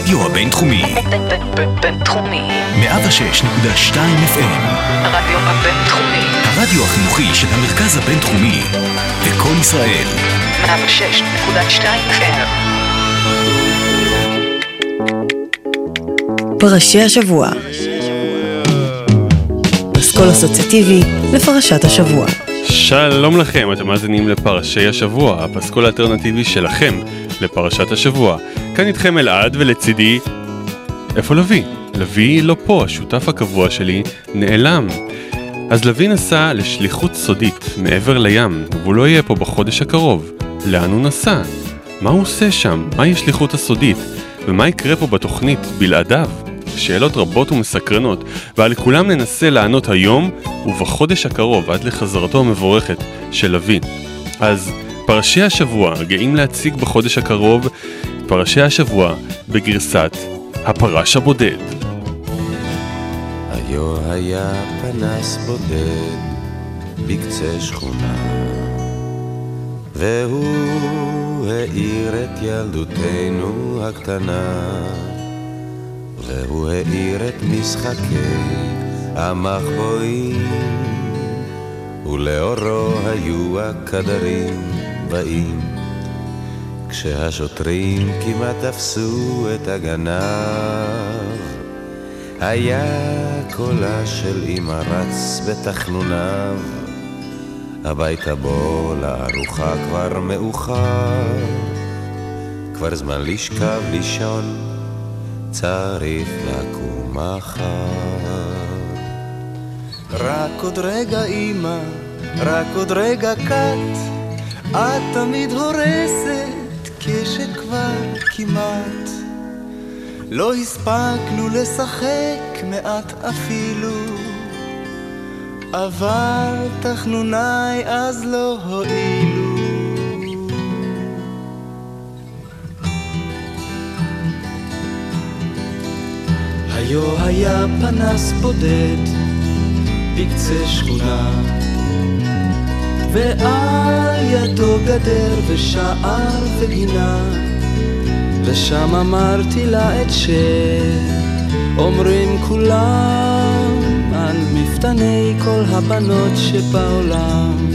הרדיו הבינתחומי. בינתחומי. 106.2 FM. הרדיו הבינתחומי. הרדיו החינוכי של המרכז הבינתחומי. לקום ישראל. 106.2 FM. פרשי השבוע. פסקול אסוציאטיבי לפרשת השבוע. שלום לכם, אתם מאזינים לפרשי השבוע, הפסקול האלטרנטיבי שלכם לפרשת השבוע. כאן איתכם אלעד ולצידי... איפה לביא? לביא לא פה, השותף הקבוע שלי נעלם. אז לביא נסע לשליחות סודית מעבר לים, והוא לא יהיה פה בחודש הקרוב. לאן הוא נסע? מה הוא עושה שם? מהי השליחות הסודית? ומה יקרה פה בתוכנית בלעדיו? שאלות רבות ומסקרנות, ועל כולם ננסה לענות היום ובחודש הקרוב עד לחזרתו המבורכת של לביא. אז פרשי השבוע גאים להציג בחודש הקרוב פרשי השבוע בגרסת הפרש הבודד. היו היה פנס בודד בקצה שכונה והוא האיר את ילדותנו הקטנה והוא האיר את משחקי המחבואים ולאורו היו הקדרים באים. כשהשוטרים כמעט תפסו את הגנב היה קולה של אמא רץ בתחנוניו. הביתה בו לארוחה כבר מאוחר כבר זמן לשכב לישון צריך לקום מחר. רק עוד רגע אמא, רק עוד רגע קט, את תמיד הורסת כשכבר כמעט. לא הספקנו לשחק מעט אפילו, אבל תחנוניי אז לא הועילו. היו היה פנס בודד בקצה שכונה ועל ידו גדר ושער וגינה ושם אמרתי לה את שאומרים כולם על מפתני כל הבנות שבעולם.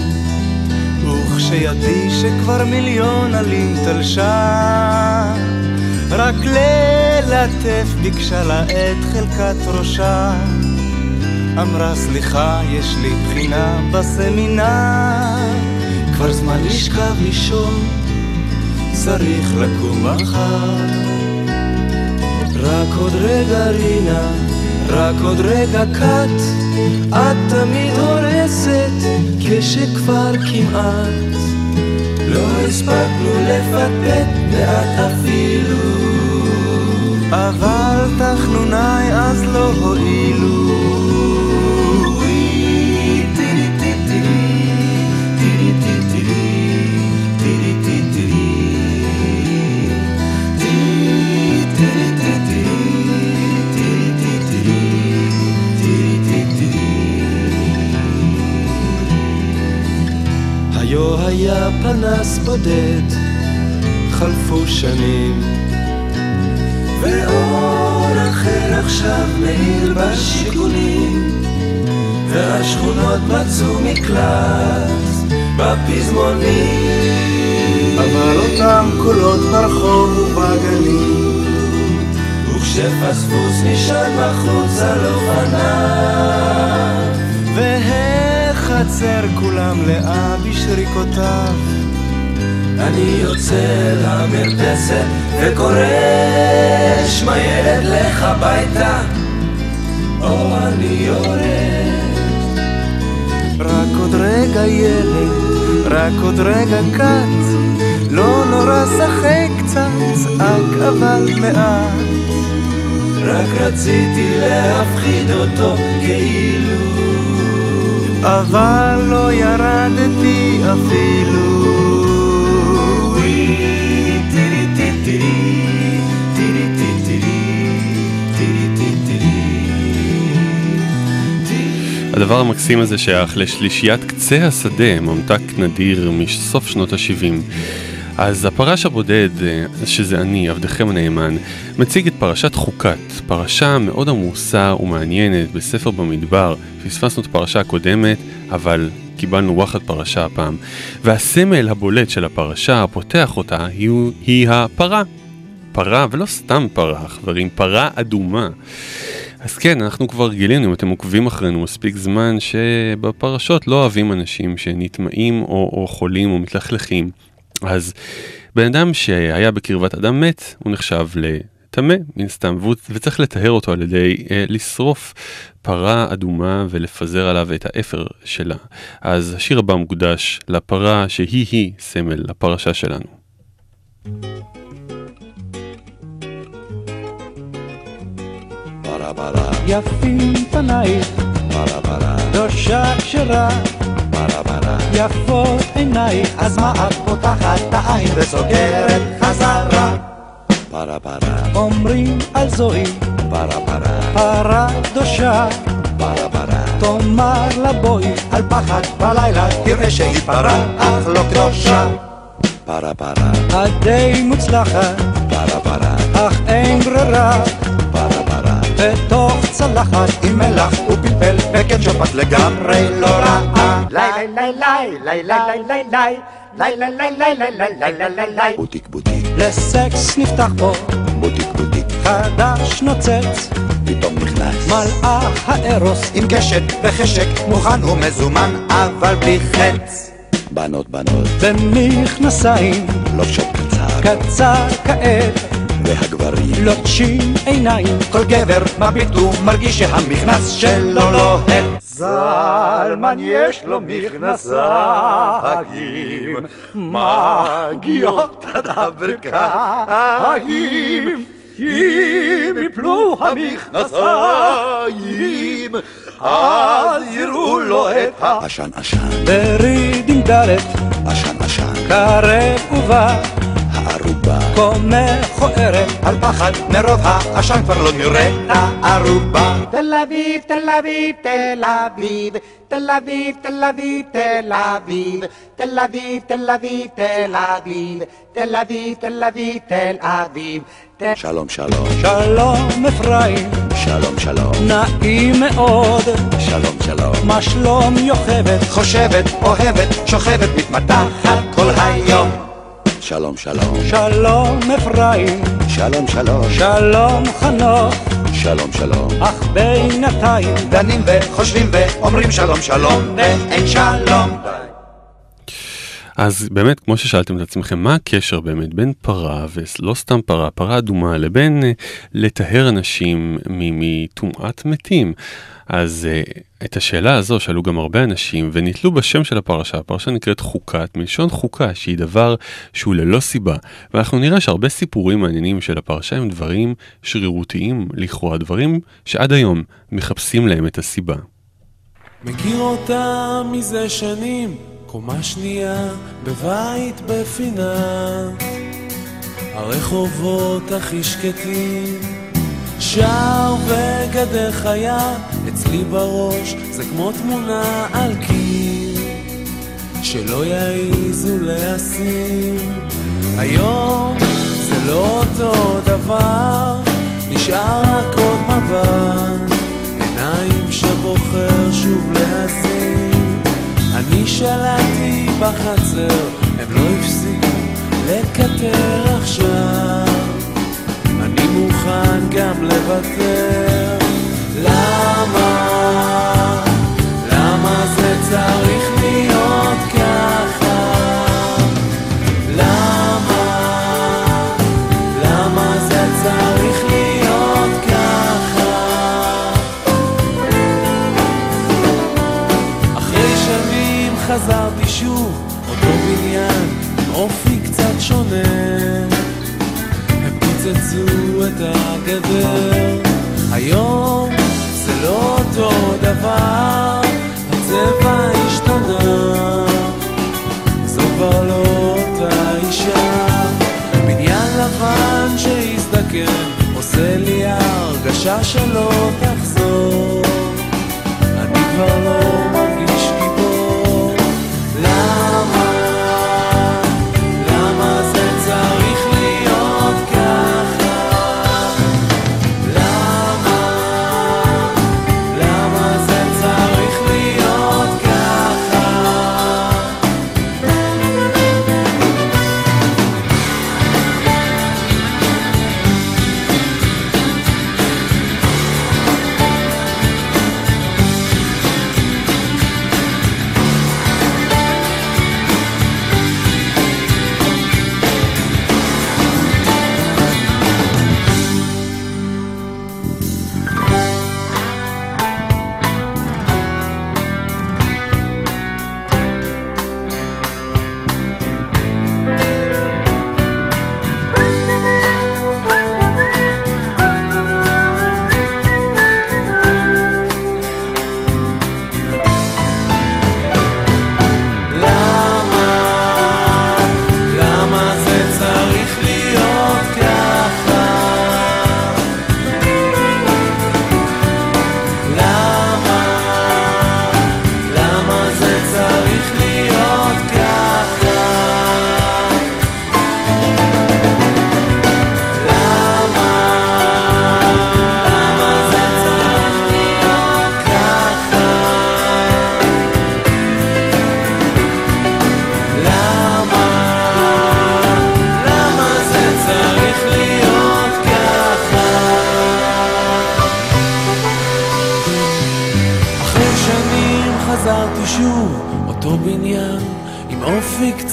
וכשידי שכבר מיליון עלים תלשה רק ללטף ביקשה לה את חלקת ראשה אמרה סליחה, יש לי בחינה בסמינר. כבר זמן לשכב לישון, צריך לקום מחר. רק עוד רגע רינה, רק עוד רגע קט את תמיד הורסת כשכבר כמעט. לא הספקנו לפטפט מעט אפילו. אבל תחנוניי אז לא הועילו היו היה פנס בודד, חלפו שנים, ואור אחר עכשיו מאיר בשיכונים, והשכונות מצאו מקלט בפזמונים. אבל אותם קולות ברחוב ובגנים, וכשפספוס נשען בחוץ על אופניו, והחצר כולה מלאה בשריקותיו. אני יוצא למרפסת וקורא שמע ילד לך הביתה. או אני יורד. רק עוד רגע ילד, רק עוד רגע קט. לא נורא שחק קצת, צעק אבל מעט. רק רציתי להפחיד אותו כאילו אבל לא ירדתי אפילו הדבר המקסים הזה שייך לשלישיית קצה השדה, ממתק נדיר מסוף שנות ה-70. אז הפרש הבודד, אה, שזה אני, עבדכם הנאמן, מציג את פרשת חוקת, פרשה מאוד עמוסה ומעניינת בספר במדבר. פספסנו את הפרשה הקודמת, אבל קיבלנו וואחד פרשה הפעם. והסמל הבולט של הפרשה, הפותח אותה, היא, היא הפרה. פרה, ולא סתם פרה, חברים, פרה אדומה. אז כן, אנחנו כבר גילינו, אם אתם עוקבים אחרינו מספיק זמן, שבפרשות לא אוהבים אנשים שנטמעים או, או חולים או מתלכלכים. אז בן אדם שהיה בקרבת אדם מת, הוא נחשב לטמא, מן סתם, וצריך לטהר אותו על ידי אה, לשרוף פרה אדומה ולפזר עליו את האפר שלה. אז השיר הבא מוקדש לפרה שהיא-היא סמל לפרשה שלנו. יפים פנייך, דושה כשרה, יפות עינייך, אז מה את פותחת את העין וסוגרת חזרה? אומרים על זוהי, פרה דושה, תאמר לה בואי, על פחד בלילה, תראה שהיא פרה, אך לא קדושה. את די מוצלחת, אך אין ברירה. בתוך צלחת עם מלח ופלפל וקטשופ את לגמרי לא רעה. לי לי לי לי לי לי לי לי לי לי לי לי לי לי לי לי בוטיק בוטיק, לסקס נפתח פה, בוטיק בוטיק, חדש נוצץ, פתאום נכנס. מלאה הארוס עם קשת וחשק, מוכן ומזומן אבל בלי חץ. בנות בנות, במכנסיים, לובשות קצר, קצר כעת, והגברים, לוטשים עיניים, כל גבר מביט ומרגיש שהמכנס שלו לוהט. זלמן יש לו מכנסיים, מגיעות עד הברכיים, אם יפלו המכנסיים, אז יראו לו את ה... עשן עשן, בריד עם דלת, עשן עשן, קרב ובא, הערובה, כה מכוערת, על פחד מרוב העשן כבר לא נראה הערובה. תל אביב, תל אביב, תל אביב, תל אביב, תל אביב, תל אביב, תל אביב, תל אביב, תל אביב, תל אביב, תל אביב, תל אביב. שלום שלום, שלום אפרים, שלום שלום, נעים מאוד, שלום שלום, מה שלום יוכבת, חושבת, אוהבת, שוכבת, מתמתחת כל היום. שלום שלום, שלום אפרים, שלום שלום, שלום חנוך, שלום שלום, אך בינתיים. דנים וחושבים ואומרים שלום שלום ואין שלום. אז באמת, כמו ששאלתם את עצמכם, מה הקשר באמת בין פרה, ולא סתם פרה, פרה אדומה, לבין אה, לטהר אנשים מטומאת מתים? אז אה, את השאלה הזו שאלו גם הרבה אנשים ונתלו בשם של הפרשה, הפרשה נקראת חוקת, מלשון חוקה, שהיא דבר שהוא ללא סיבה. ואנחנו נראה שהרבה סיפורים מעניינים של הפרשה הם דברים שרירותיים לכאורה, דברים שעד היום מחפשים להם את הסיבה. מכיר אותה מזה שנים, קומה שנייה, בבית בפינה. הרחובות הכי שקטים, שער וגדר חיה, אצלי בראש זה כמו תמונה על קיר, שלא יעיזו להסיר. היום זה לא אותו דבר, נשאר רק עוד מבט. עיניים שבוחר שוב להזין אני שלטתי בחצר, הם לא הפסיקו לקטר עכשיו מוכן גם לוותר למה? למה זה צריך להיות ככה? למה? למה חזרתי שוב, אותו בניין, אופי קצת שונה. הם את הגדר, היום זה לא אותו דבר, הצבע השתנה, זו כבר לא אותה אישה. בניין לבן שהזדקן, עושה לי הרגשה שלא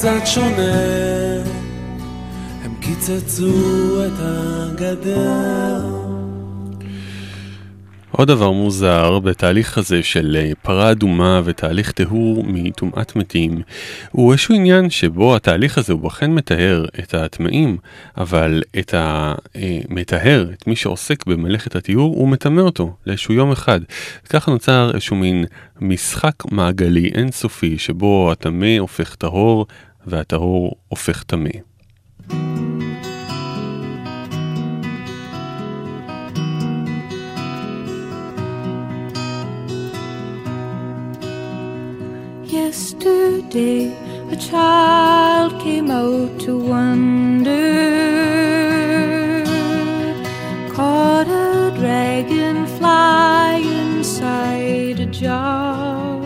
קצת שונה, הם קיצצו את הגדר. עוד דבר מוזר בתהליך הזה של אה, פרה אדומה ותהליך טיהור מטומאת מתים הוא איזשהו עניין שבו התהליך הזה הוא אכן מטהר את הטמאים אבל את המטהר, את מי שעוסק במלאכת הטיהור הוא מטמא אותו לאיזשהו יום אחד. ככה נוצר איזשהו מין משחק מעגלי אינסופי שבו הטמא הופך טהור והטהור הופך טמא. Yesterday, a child came out to wonder, caught a dragonfly inside a jar.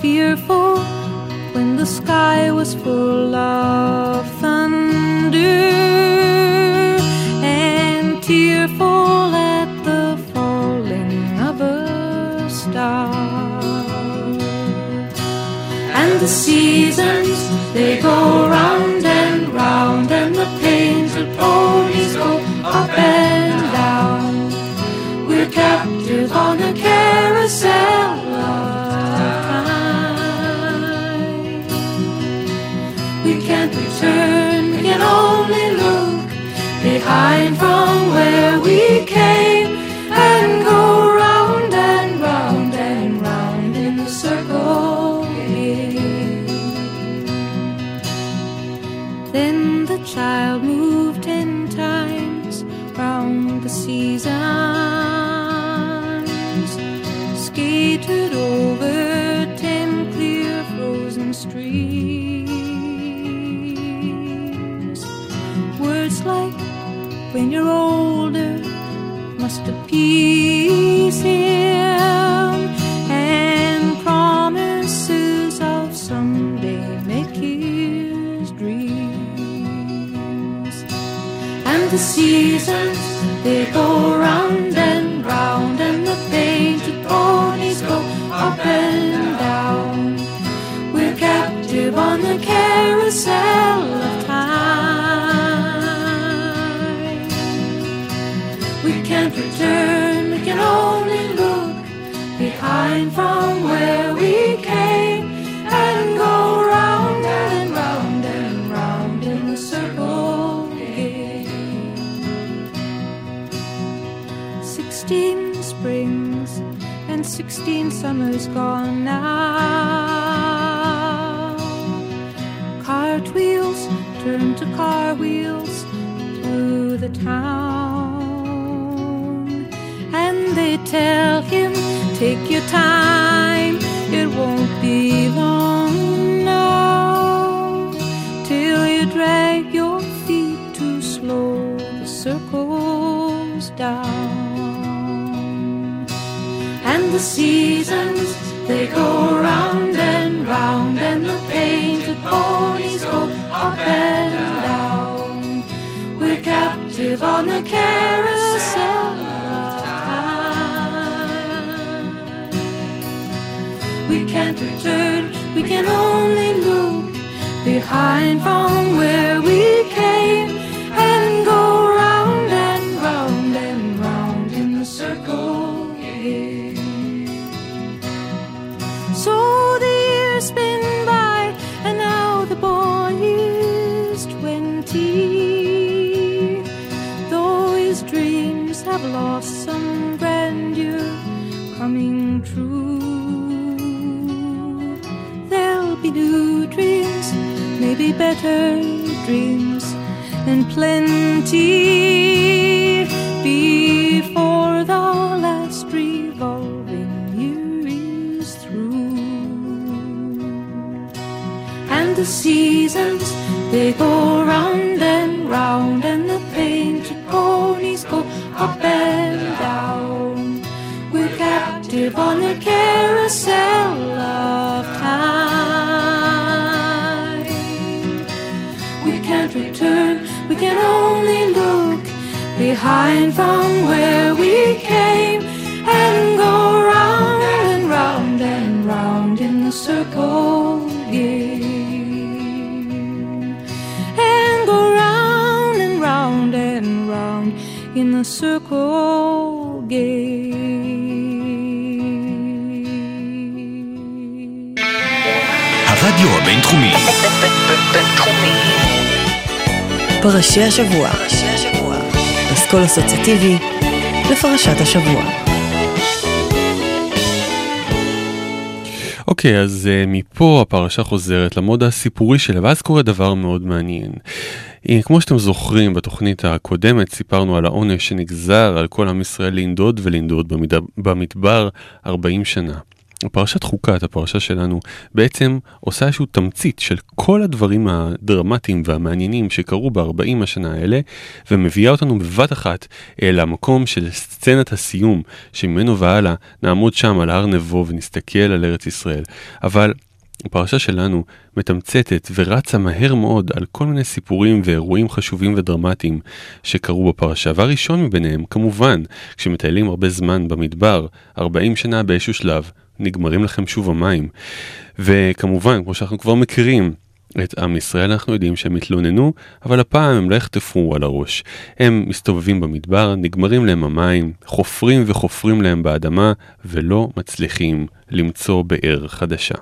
Fearful when the sky was full of thunder, and tearful at the falling of a star. And the seasons, they go round and round, and the painted ponies go up and down. We're captive on a carousel can't we can only look behind from where we captive on the carousel of time. We can't return, we can only look behind from better dreams, and plenty before the last revolving year is through. And the seasons, they go pine from where we came and go round and round and round in the circle game and go round and round and round in the circle game. הרדיו הבינתחומי. פרשי השבוע. פרשי אסכול אסוציאטיבי לפרשת השבוע. אוקיי, אז uh, מפה הפרשה חוזרת למוד הסיפורי שלה, ואז קורה דבר מאוד מעניין. Uh, כמו שאתם זוכרים, בתוכנית הקודמת סיפרנו על העונש שנגזר על כל עם ישראל לנדוד ולנדוד במד... במדבר 40 שנה. הפרשת חוקת, הפרשה שלנו, בעצם עושה איזשהו תמצית של כל הדברים הדרמטיים והמעניינים שקרו ב-40 השנה האלה, ומביאה אותנו בבת אחת אל המקום של סצנת הסיום, שממנו והלאה נעמוד שם על הר נבו ונסתכל על ארץ ישראל. אבל הפרשה שלנו מתמצתת ורצה מהר מאוד על כל מיני סיפורים ואירועים חשובים ודרמטיים שקרו בפרשה, והראשון מביניהם, כמובן, כשמטיילים הרבה זמן במדבר, 40 שנה באיזשהו שלב, נגמרים לכם שוב המים. וכמובן, כמו שאנחנו כבר מכירים, את עם ישראל אנחנו יודעים שהם התלוננו, אבל הפעם הם לא יחטפו על הראש. הם מסתובבים במדבר, נגמרים להם המים, חופרים וחופרים להם באדמה, ולא מצליחים למצוא באר חדשה.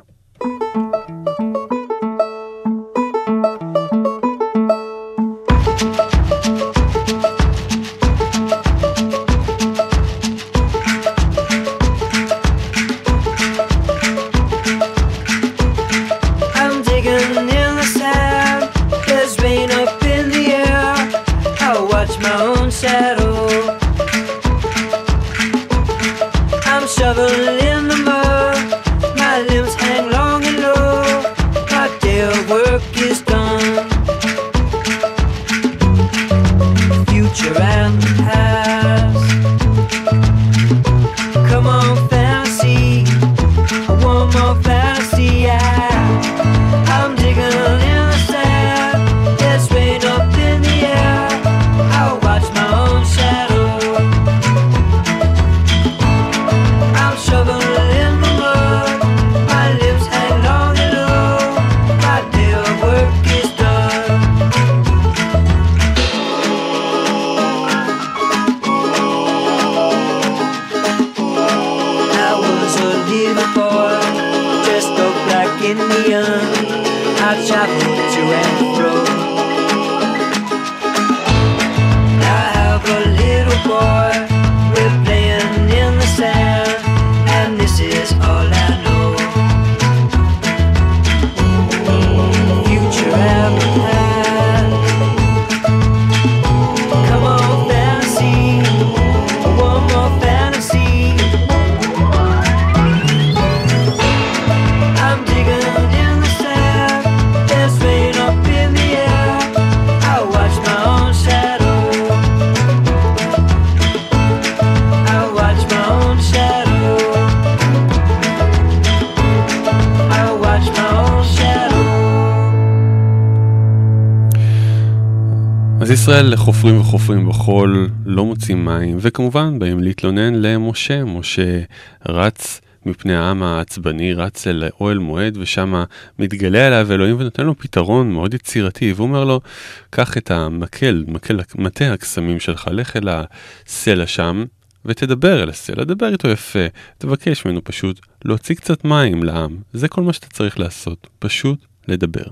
חופרים בחול, לא מוצאים מים, וכמובן באים להתלונן למשה. משה רץ מפני העם העצבני, רץ אל אוהל מועד, ושם מתגלה עליו אלוהים ונותן לו פתרון מאוד יצירתי, והוא אומר לו, קח את המקל, מקל, מטה הקסמים שלך, לך אל הסלע שם, ותדבר אל הסלע, דבר איתו יפה, תבקש ממנו פשוט להוציא קצת מים לעם, זה כל מה שאתה צריך לעשות, פשוט לדבר.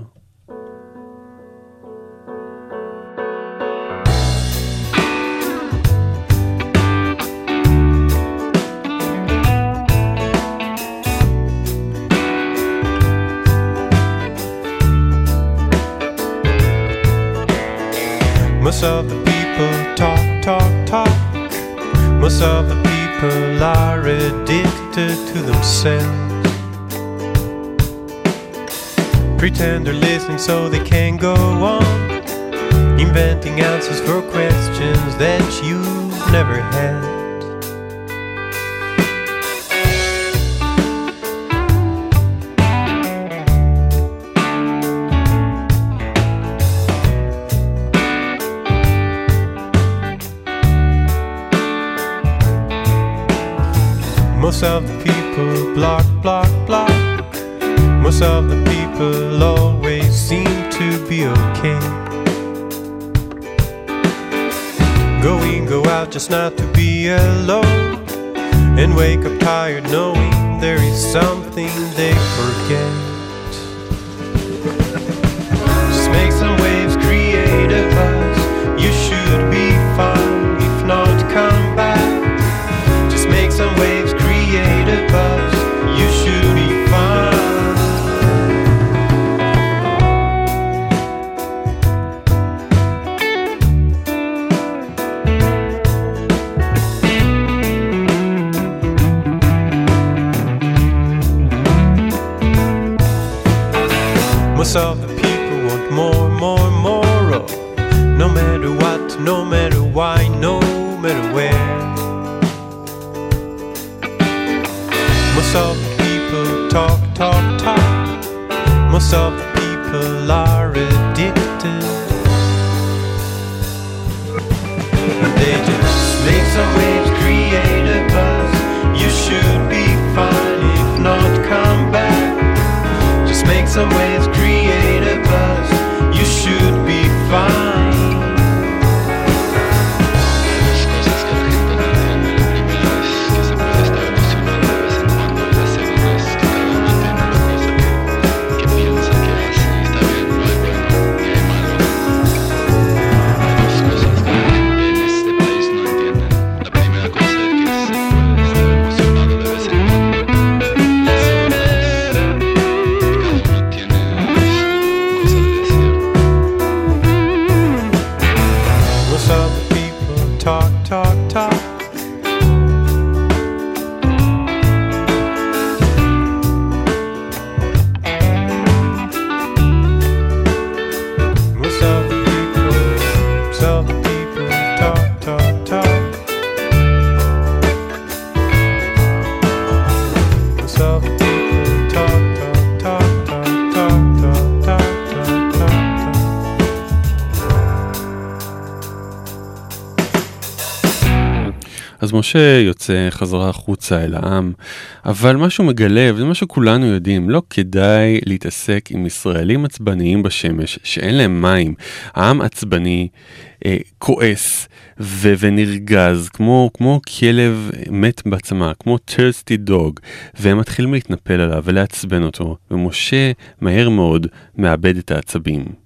Most of the people talk, talk, talk. Most of the people are addicted to themselves. Pretend they're listening so they can go on. Inventing answers for questions that you've never had. Most of the people block, block, block. Most of the people always seem to be okay. Go in, go out just not to be alone. And wake up tired knowing there is something they forget. שיוצא חזרה החוצה אל העם, אבל מה שהוא מגלה, וזה מה שכולנו יודעים, לא כדאי להתעסק עם ישראלים עצבניים בשמש, שאין להם מים. העם עצבני, אה, כועס ו- ונרגז, כמו, כמו כלב מת בעצמה, כמו טרסטי דוג, והם מתחילים להתנפל עליו ולעצבן אותו, ומשה מהר מאוד מאבד את העצבים.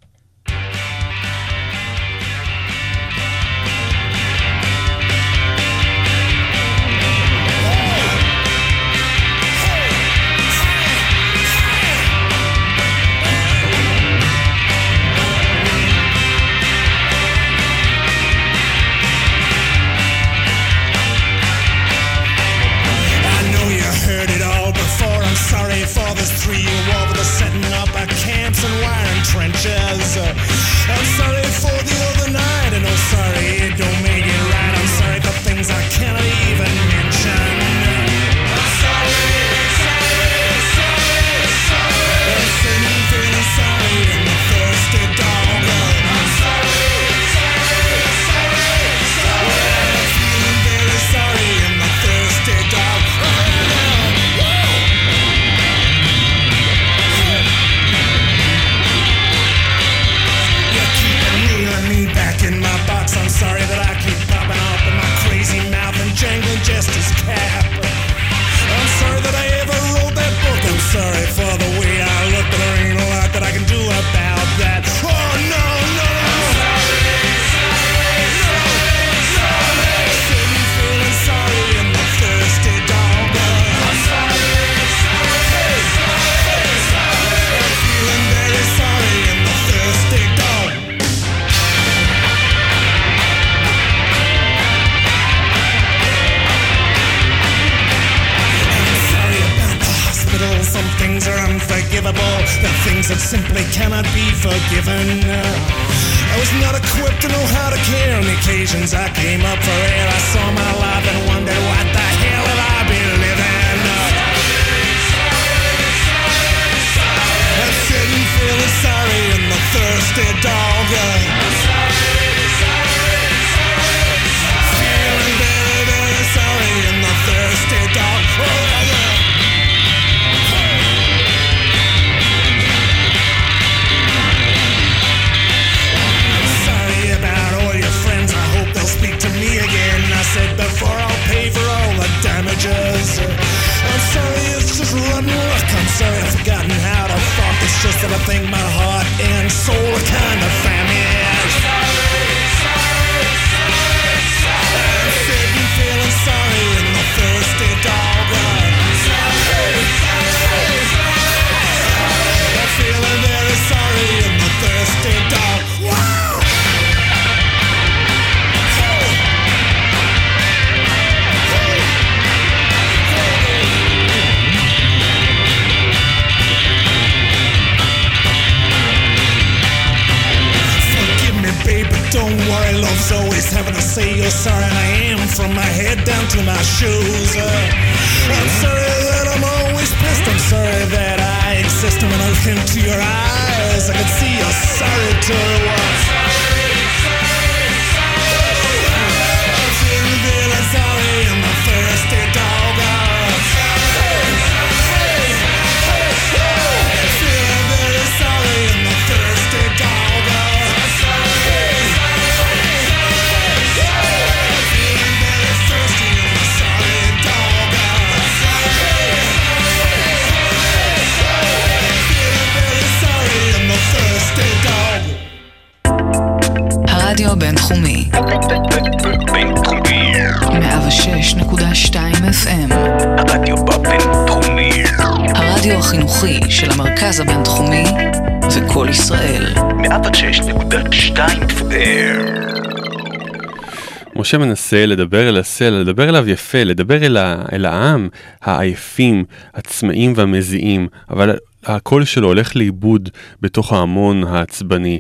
משה מנסה לדבר אל הסלע, לדבר אליו יפה, לדבר אל, ה, אל העם העייפים, הצמאים והמזיעים, אבל הקול שלו הולך לאיבוד בתוך ההמון העצבני.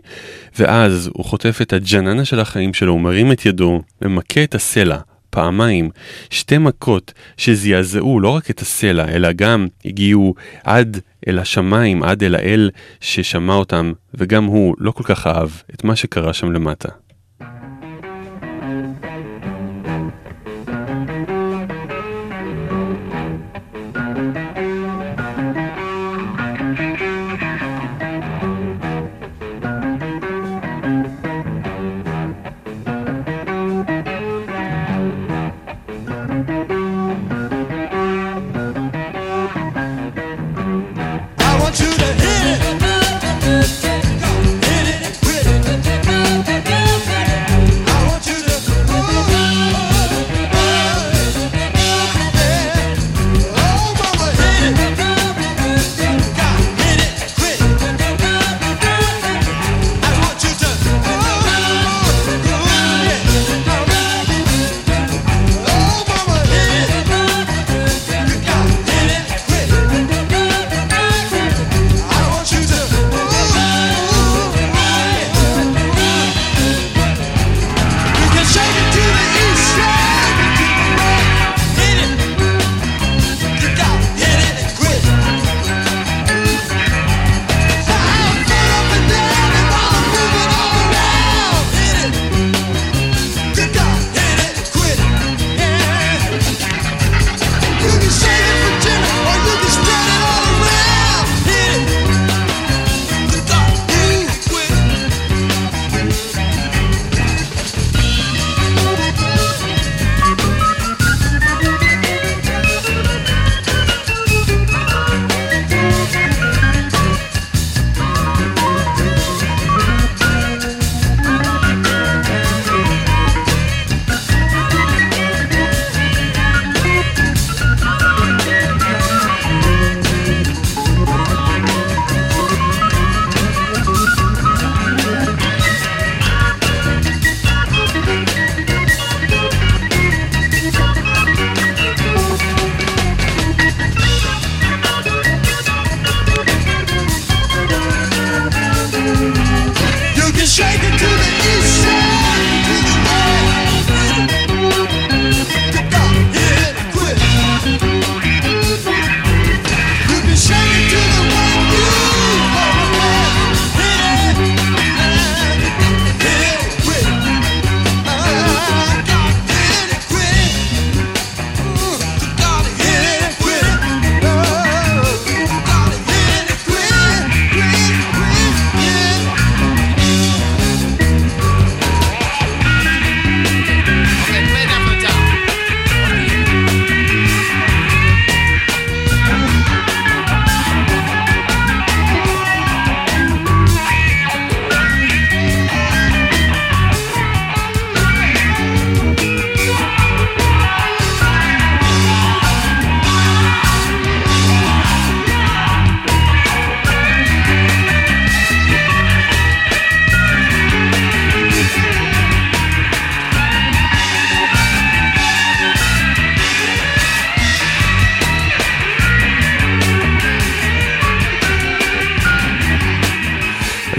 ואז הוא חוטף את הג'ננה של החיים שלו, הוא מרים את ידו, ממכה את הסלע. פעמיים, שתי מכות שזעזעו לא רק את הסלע, אלא גם הגיעו עד אל השמיים, עד אל האל ששמע אותם, וגם הוא לא כל כך אהב את מה שקרה שם למטה.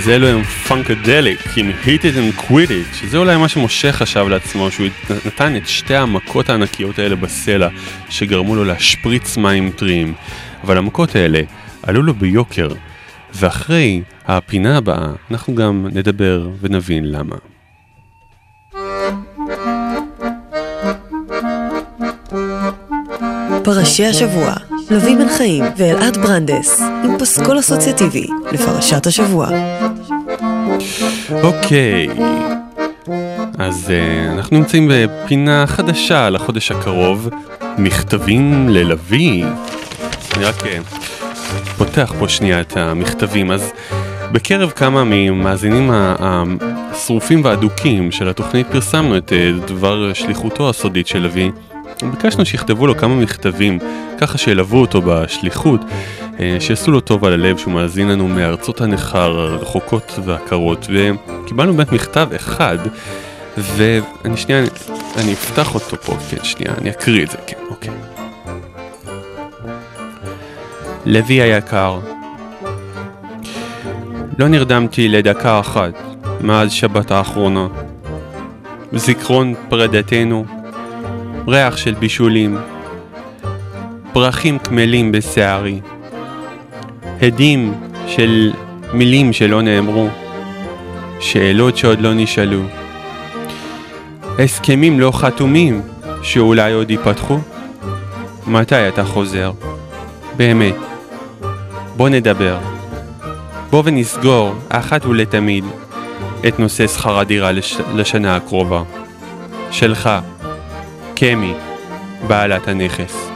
אז אלו הם פונקדליק עם hit it and quit it, שזה אולי מה שמשה חשב לעצמו, שהוא נתן את שתי המכות הענקיות האלה בסלע, שגרמו לו להשפריץ מים טריים. אבל המכות האלה עלו לו ביוקר, ואחרי הפינה הבאה אנחנו גם נדבר ונבין למה. פרשי השבוע, לביא בן חיים ואלעד ברנדס, עם פסקול אסוציאטיבי לפרשת השבוע. אוקיי, אז uh, אנחנו נמצאים בפינה חדשה לחודש הקרוב, מכתבים ללוי. אני רק uh, פותח פה שנייה את המכתבים, אז בקרב כמה ממאזינים השרופים והאדוקים של התוכנית פרסמנו את uh, דבר שליחותו הסודית של לוי. ביקשנו שיכתבו לו כמה מכתבים, ככה שילוו אותו בשליחות, שיעשו לו טוב על הלב שהוא מאזין לנו מארצות הנכר הרחוקות והקרות, וקיבלנו באמת מכתב אחד, ואני שנייה, אני, אני אפתח אותו פה, כן, שנייה, אני אקריא את זה, כן, אוקיי. לוי היקר, לא נרדמתי לדקה אחת מאז שבת האחרונה. זיכרון פרידתנו ריח של בישולים, פרחים קמלים בשערי, הדים של מילים שלא נאמרו, שאלות שעוד לא נשאלו, הסכמים לא חתומים שאולי עוד ייפתחו. מתי אתה חוזר? באמת. בוא נדבר. בוא ונסגור אחת ולתמיד את נושא שכר הדירה לש... לשנה הקרובה. שלך. קמי, בעלת הנכס.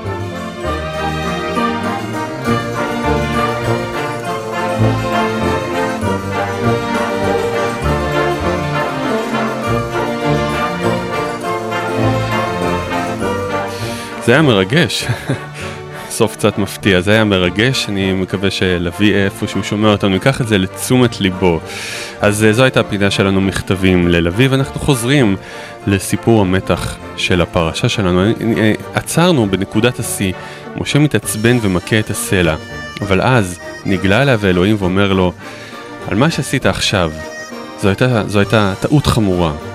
זה היה מרגש. סוף קצת מפתיע, זה היה מרגש, אני מקווה שלוי איפה שהוא שומע אותנו ייקח את זה לתשומת ליבו. אז אה, זו הייתה הפינה שלנו מכתבים ללוי, ואנחנו חוזרים לסיפור המתח של הפרשה שלנו. אה, עצרנו בנקודת השיא, משה מתעצבן ומכה את הסלע, אבל אז נגלה אליו אלוהים ואומר לו, על מה שעשית עכשיו, זו הייתה, זו הייתה טעות חמורה.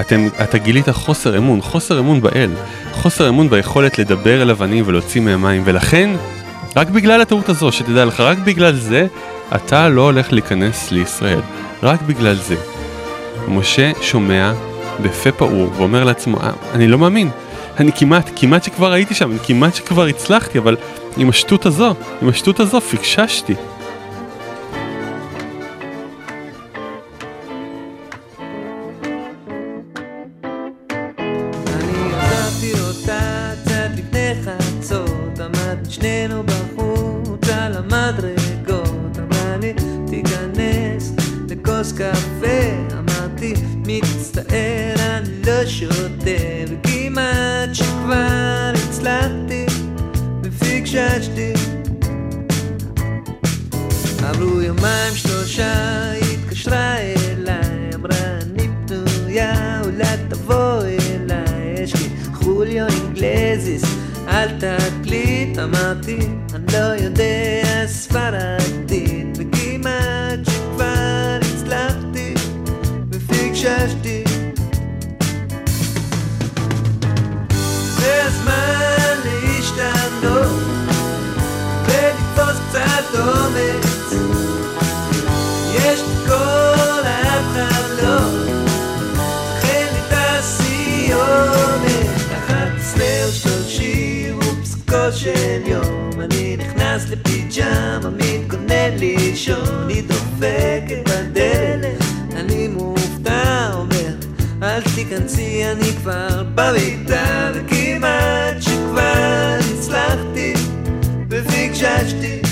אתם, אתה גילית חוסר אמון, חוסר אמון באל, חוסר אמון ביכולת לדבר אל אבנים ולהוציא מהם מים, ולכן, רק בגלל הטעות הזו, שתדע לך, רק בגלל זה, אתה לא הולך להיכנס לישראל. רק בגלל זה. משה שומע בפה פעור ואומר לעצמו, "אה, אני לא מאמין, אני כמעט, כמעט שכבר הייתי שם, אני כמעט שכבר הצלחתי, אבל עם השטות הזו, עם השטות הזו פיקששתי. צלר של יום, אני נכנס לפיג'מה, מתכונן לישון, היא דופקת בדלת, אל תיכנסי, אני כבר במיטה, וכמעט שכבר הצלחתי, ופיקששתי.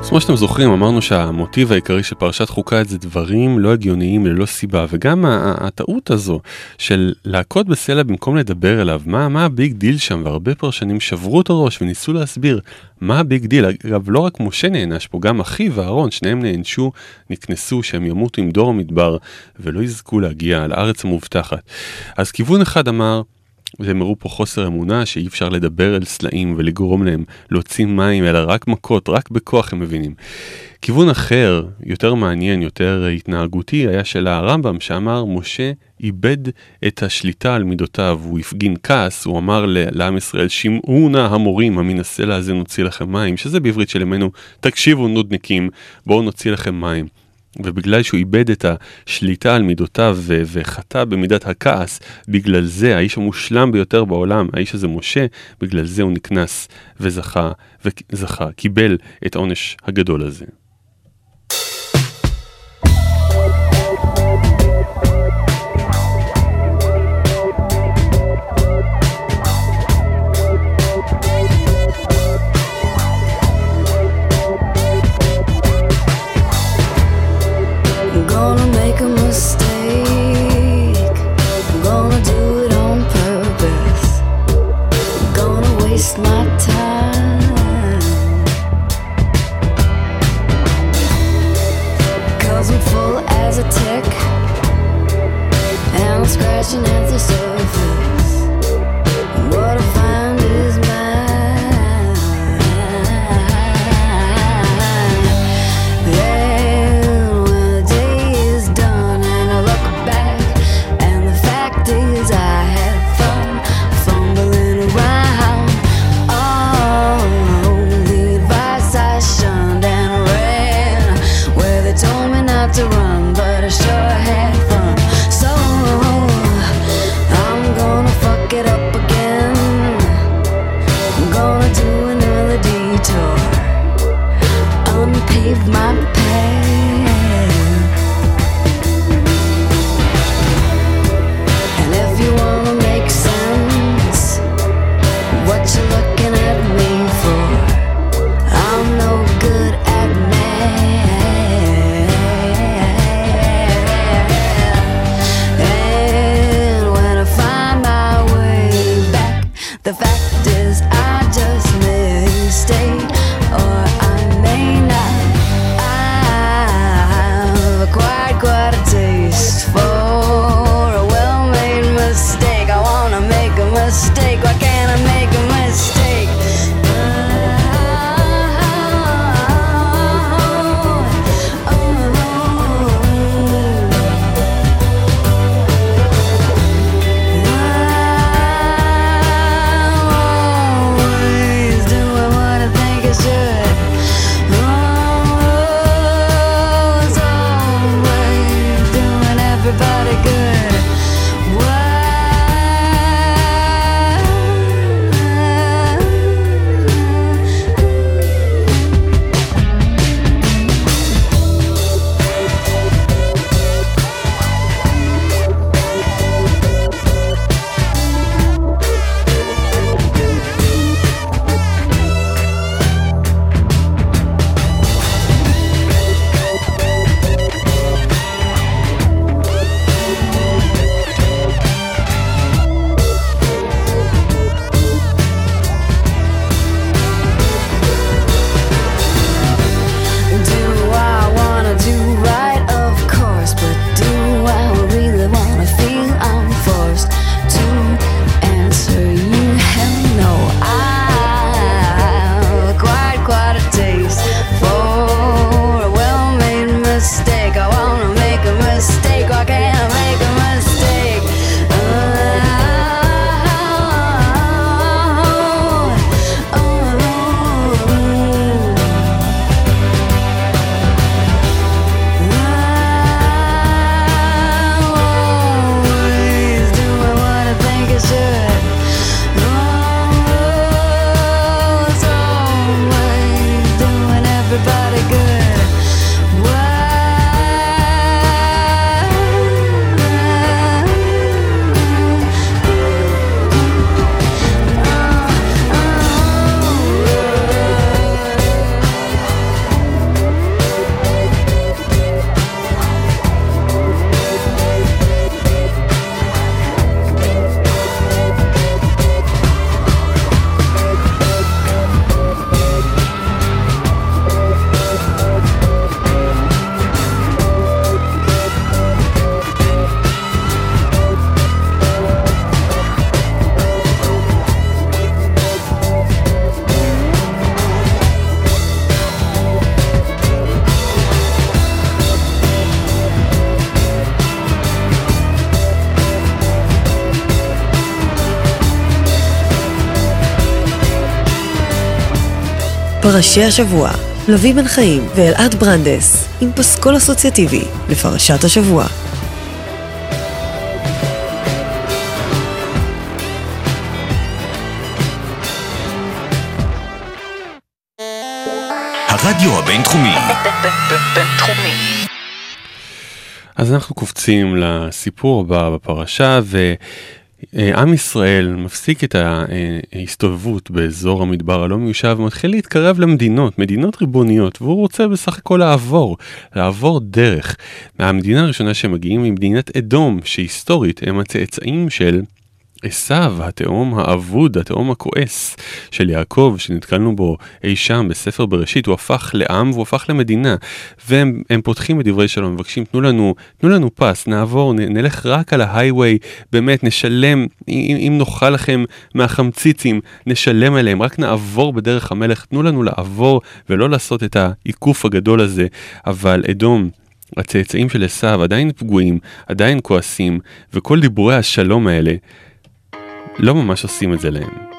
אז כמו שאתם זוכרים אמרנו שהמוטיב העיקרי של פרשת חוקת זה דברים לא הגיוניים ללא סיבה וגם הטעות הזו של להכות בסלע במקום לדבר אליו. מה מה ה big deal שם? והרבה פרשנים שברו את הראש וניסו להסביר מה ה big deal. אגב לא רק משה נענש פה גם אחיו ואהרון שניהם נענשו נקנסו שהם ימותו עם דור המדבר ולא יזכו להגיע לארץ המובטחת. אז כיוון אחד אמר והם הראו פה חוסר אמונה שאי אפשר לדבר אל סלעים ולגרום להם להוציא מים אלא רק מכות, רק בכוח הם מבינים. כיוון אחר, יותר מעניין, יותר התנהגותי, היה של הרמב"ם שאמר משה איבד את השליטה על מידותיו, הוא הפגין כעס, הוא אמר לעם ישראל שמעו נא המורים הסלע הזה נוציא לכם מים, שזה בעברית של ימינו תקשיבו נודניקים בואו נוציא לכם מים. ובגלל שהוא איבד את השליטה על מידותיו וחטא במידת הכעס, בגלל זה האיש המושלם ביותר בעולם, האיש הזה משה, בגלל זה הוא נקנס וזכה, וזכה, קיבל את העונש הגדול הזה. To around. פרשי השבוע, לוי בן חיים ואלעד ברנדס, עם פסקול אסוציאטיבי לפרשת השבוע. הרדיו הבינתחומי. בינתחומי. אז אנחנו קופצים לסיפור הבא בפרשה, ועם ישראל מפסיק את ההסתובבות באזור המדבר הלא מיושב ומתחיל להתקרב למדינות, מדינות ריבוניות, והוא רוצה בסך הכל לעבור, לעבור דרך. מהמדינה הראשונה שמגיעים היא מדינת אדום, שהיסטורית הם הצאצאים של עשיו, התאום האבוד, התאום הכועס של יעקב, שנתקלנו בו אי שם בספר בראשית, הוא הפך לעם והוא הפך למדינה. והם הם פותחים בדברי שלום, מבקשים, תנו לנו, תנו לנו פס, נעבור, נ, נלך רק על ההייווי, באמת, נשלם, אם, אם נאכל לכם מהחמציצים, נשלם עליהם, רק נעבור בדרך המלך, תנו לנו לעבור ולא לעשות את העיקוף הגדול הזה. אבל אדום, הצאצאים של עשיו עדיין פגועים, עדיין כועסים, וכל דיבורי השלום האלה לא ממש עושים את זה להם.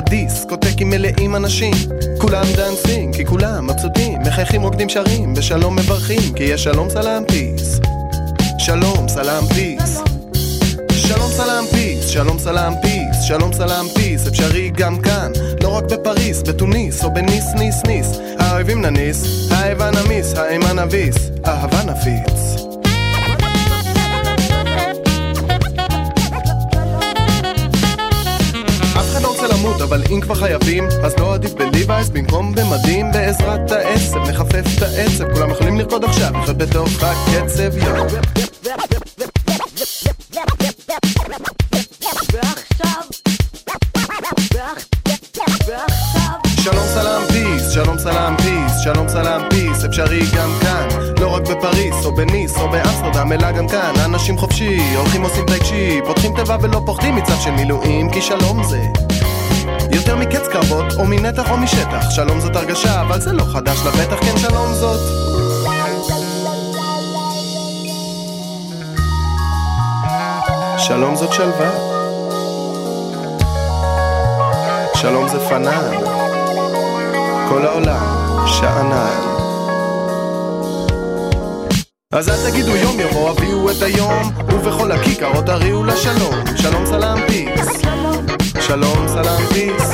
באבא בדיסקוטקים מלאים אנשים, כולם דאנסים, כי כולם מבסוטים, מחייכים רוקדים שרים, בשלום מברכים, כי יש שלום סלאם peace. שלום סלאם peace. שלום סלאם peace, שלום סלאם peace, שלום סלאם peace, אפשרי גם כאן, לא רק בפריס, בתוניס, או בניס ניס ניס, האויבים נניס, האיבה נמיס, האימה נביס, אהבה נפיץ. למות, אבל אם כבר חייבים, אז לא עדיף ב Levi's במקום במדים בעזרת העשב, נחפף את העצב, כולם יכולים לרקוד עכשיו, לחיות בתוך הקצב, יואו. שלום סלאם peace, שלום סלאם peace, שלום סלאם peace, אפשרי גם כאן, לא רק בפריס, או בניס, או באמסטרדם, אלא גם כאן, אנשים חופשי, הולכים עושים טאי צ'י, פותחים תיבה ולא פוחדים מצו של מילואים, כי שלום זה. יותר מקץ קרבות, או מנתח או משטח, שלום זאת הרגשה, אבל זה לא חדש לבטח, כן שלום זאת. שלום זאת שלווה. שלום זה פנן. כל העולם שאנן. אז אל תגידו יום יבוא, הביאו את היום, ובכל הכיכרות הריעו לשלום. שלום סלאם פיס. שלום סלאם peace.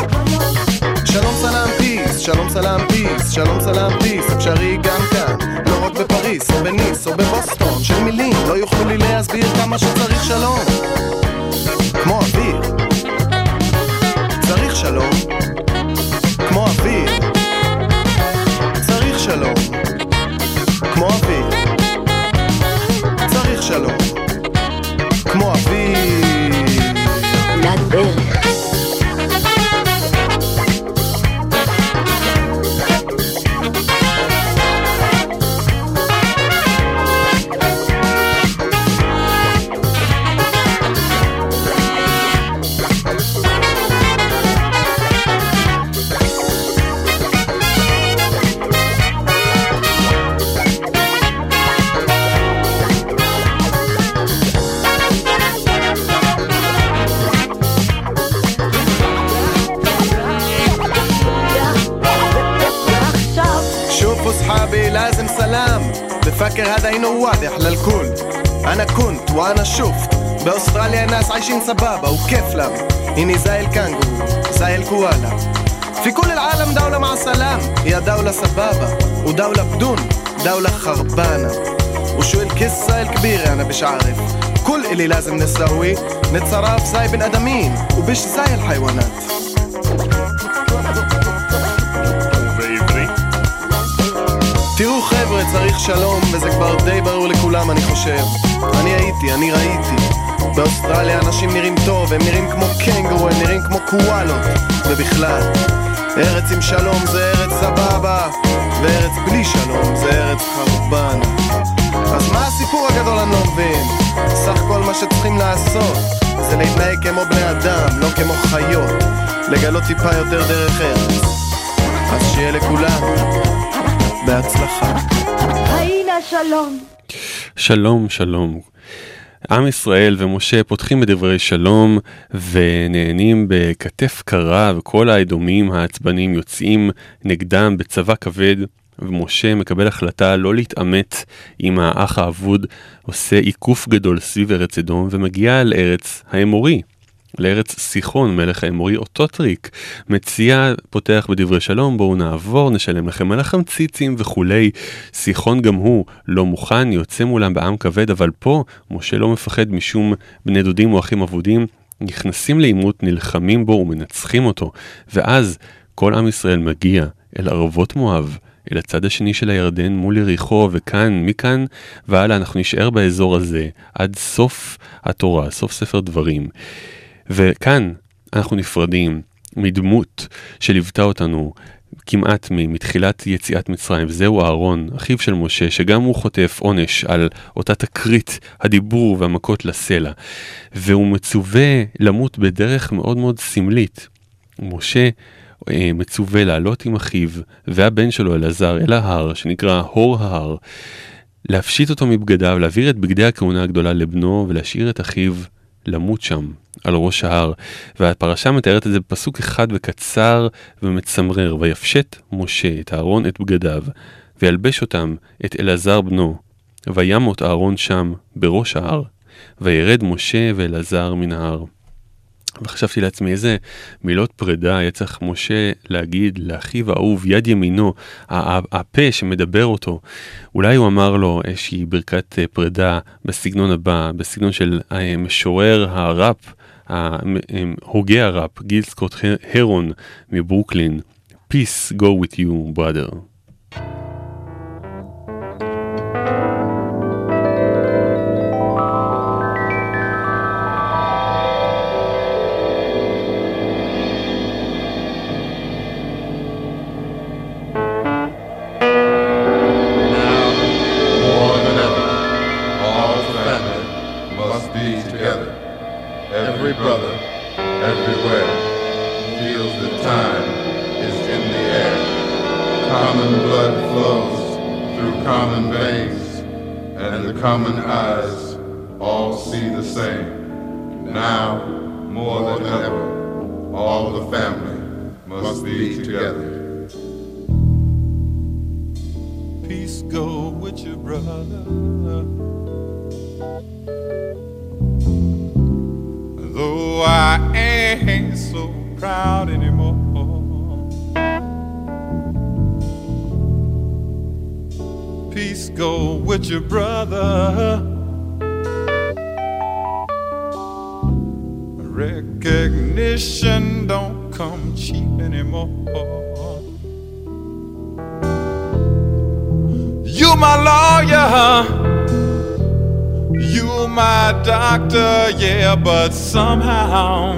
שלום סלאם peace, שלום סלאם peace, שלום סלאם peace, אפשרי גם כאן, לא רק בפריס, או בניס, או בבוסטון, של מילים לא יוכלו לי להסביר כמה שצריך שלום. כמו אוויר. צריך שלום. כמו אוויר. צריך שלום. כמו אוויר. צריך שלום. כמו אוויר. سبابة وكيف لم اني زي الكانجرو زي الكوالا في كل العالم دولة مع سلام هي دولة سبابة ودولة بدون دولة خربانة وشو القصة الكبيرة انا مش عارف كل اللي لازم نسويه نتصرف زي بن ادمين ومش زي الحيوانات תראו חבר'ה, צריך שלום, וזה כבר די ברור לכולם, אני חושב. אני הייתי, אני ראיתי. באוסטרליה אנשים נראים טוב, הם נראים כמו קנגורו, הם נראים כמו קואלות. ובכלל, ארץ עם שלום זה ארץ סבבה, וארץ בלי שלום זה ארץ חרבן. אז מה הסיפור הגדול אני לא מבין? סך כל מה שצריכים לעשות זה להתנהג כמו בני אדם, לא כמו חיות. לגלות טיפה יותר דרך ארץ. אז שיהיה לכולם בהצלחה. הנה שלום. שלום, שלום. עם ישראל ומשה פותחים בדברי שלום ונהנים בכתף קרה וכל האדומים העצבנים יוצאים נגדם בצבא כבד ומשה מקבל החלטה לא להתעמת עם האח האבוד, עושה עיקוף גדול סביב ארץ אדום ומגיע לארץ האמורי. לארץ סיחון, מלך האמורי, אותו טריק. מציע, פותח בדברי שלום, בואו נעבור, נשלם לכם על החמציצים וכולי. סיחון גם הוא לא מוכן, יוצא מולם בעם כבד, אבל פה משה לא מפחד משום בני דודים או אחים אבודים. נכנסים לעימות, נלחמים בו ומנצחים אותו. ואז כל עם ישראל מגיע אל ערבות מואב. אל הצד השני של הירדן מול יריחו, וכאן, מכאן והלאה אנחנו נשאר באזור הזה עד סוף התורה, סוף ספר דברים. וכאן אנחנו נפרדים מדמות שליוותה אותנו כמעט מתחילת יציאת מצרים, וזהו אהרון, אחיו של משה, שגם הוא חוטף עונש על אותה תקרית הדיבור והמכות לסלע, והוא מצווה למות בדרך מאוד מאוד סמלית. משה אה, מצווה לעלות עם אחיו והבן שלו אלעזר אל ההר, שנקרא הור ההר, להפשיט אותו מבגדיו, להעביר את בגדי הכהונה הגדולה לבנו ולהשאיר את אחיו למות שם, על ראש ההר. והפרשה מתארת את זה בפסוק אחד וקצר ומצמרר, ויפשט משה את אהרון את בגדיו, וילבש אותם את אלעזר בנו, וימות אהרון שם בראש ההר, וירד משה ואלעזר מן ההר. וחשבתי לעצמי איזה מילות פרידה היה צריך משה להגיד לאחיו האהוב יד ימינו, הפה שמדבר אותו. אולי הוא אמר לו איזושהי ברכת אה, פרידה בסגנון הבא, בסגנון של אה, משורר הראפ, אה, הוגה הראפ, גיל סקוט הרון מברוקלין. Peace go with you, brother. Every brother, everywhere, feels that time is in the air. Common blood flows through common veins, and the common eyes doctor, yeah, but somehow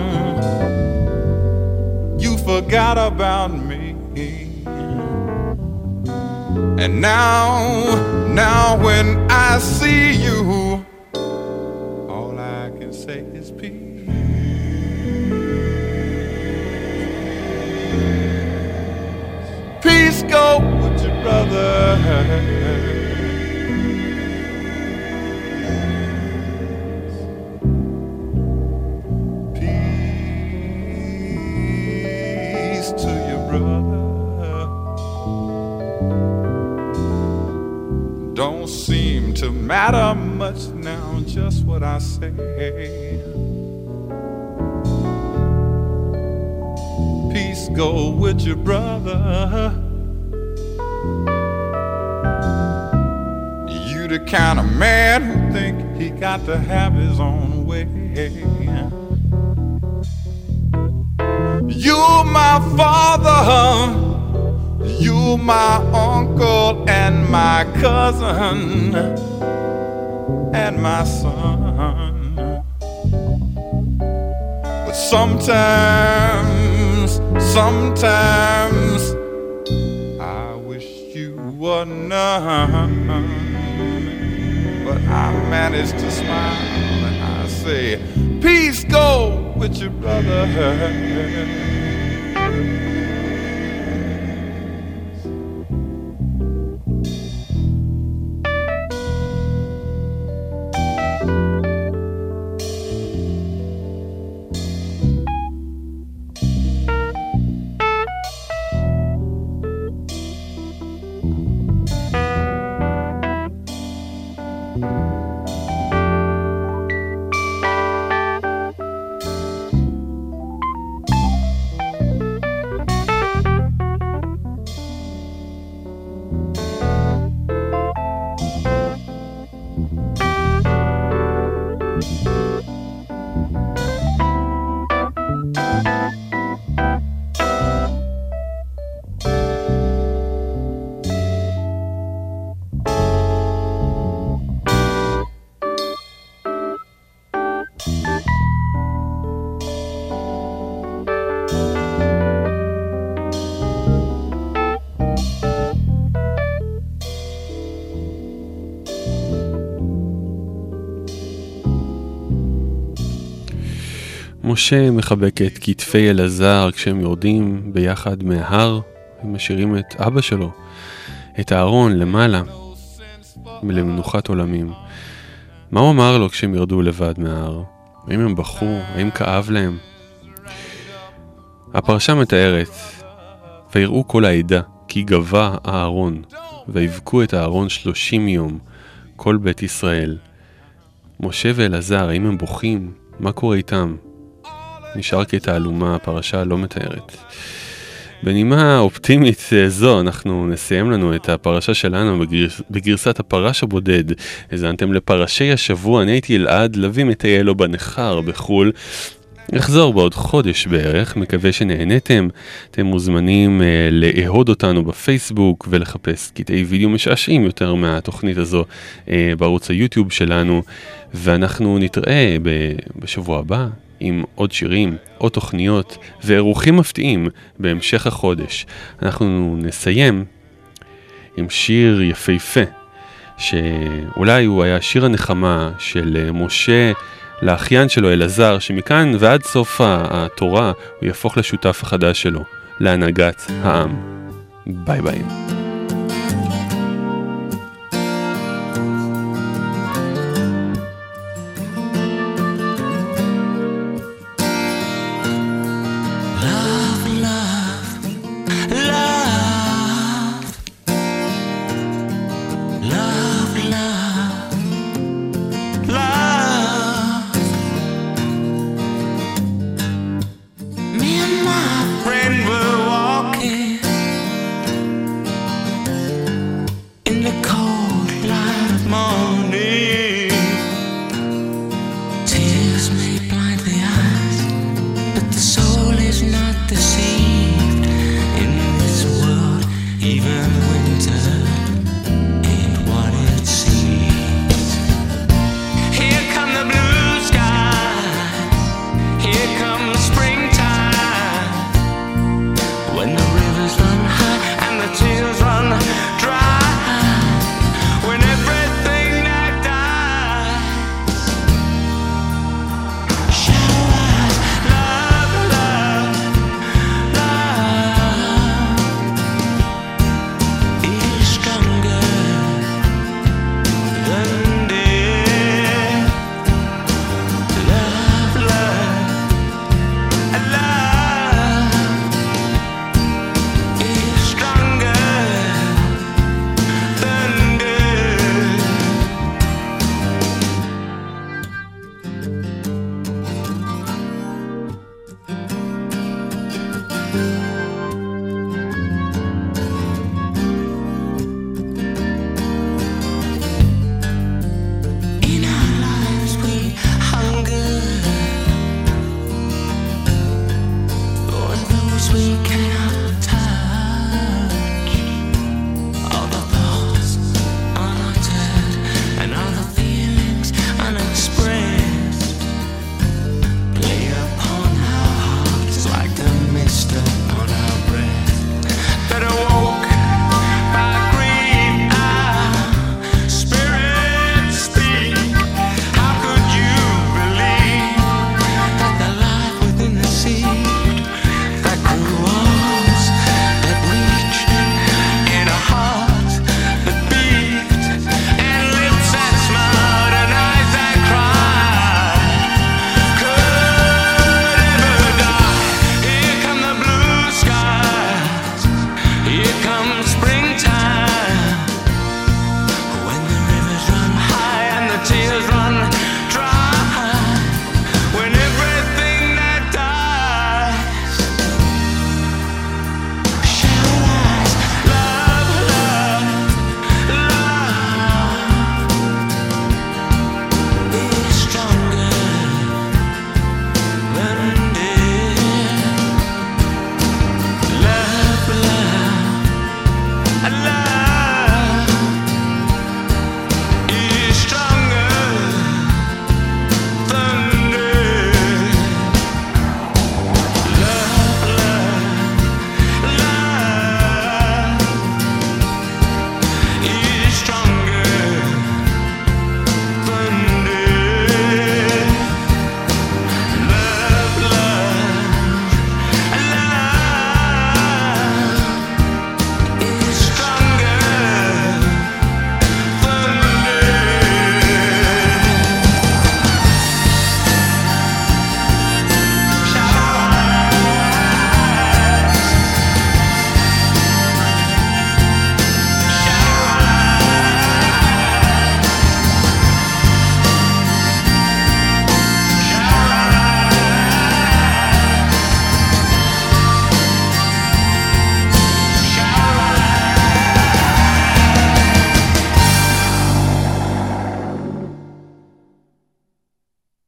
you forgot about me. And now, now when I see you, all I can say is peace. Peace go with your brother. Matter much now, just what I say. Peace go with your brother. You the kind of man who think he got to have his own way. You my father, you my uncle and my cousin and my son. But sometimes, sometimes I wish you were none. But I manage to smile and I say, Peace go with your brother. משה מחבק את כתפי אלעזר כשהם יורדים ביחד מההר ומשאירים את אבא שלו, את הארון למעלה, למנוחת עולמים. מה הוא אמר לו כשהם ירדו לבד מההר? האם הם בכו? האם כאב להם? הפרשה מתארת, ויראו כל העדה, כי גבה הארון, ויבכו את הארון שלושים יום, כל בית ישראל. משה ואלעזר, האם הם בוכים? מה קורה איתם? נשאר קטע עלומה, הפרשה לא מתארת. בנימה אופטימית אה, זו, אנחנו נסיים לנו את הפרשה שלנו בגרס, בגרסת הפרש הבודד. האזנתם לפרשי השבוע, אני הייתי אלעד, לביא מטייל לו בנכר בחו"ל. נחזור בעוד חודש בערך, מקווה שנהניתם. אתם מוזמנים אה, לאהוד אותנו בפייסבוק ולחפש קטעי וידאו משעשעים יותר מהתוכנית הזו אה, בערוץ היוטיוב שלנו, ואנחנו נתראה בשבוע הבא עם עוד שירים, עוד תוכניות ואירוחים מפתיעים בהמשך החודש. אנחנו נסיים עם שיר יפהפה, שאולי הוא היה שיר הנחמה של אה, משה לאחיין שלו אלעזר, שמכאן ועד סוף התורה הוא יהפוך לשותף החדש שלו, להנהגת העם. ביי ביי.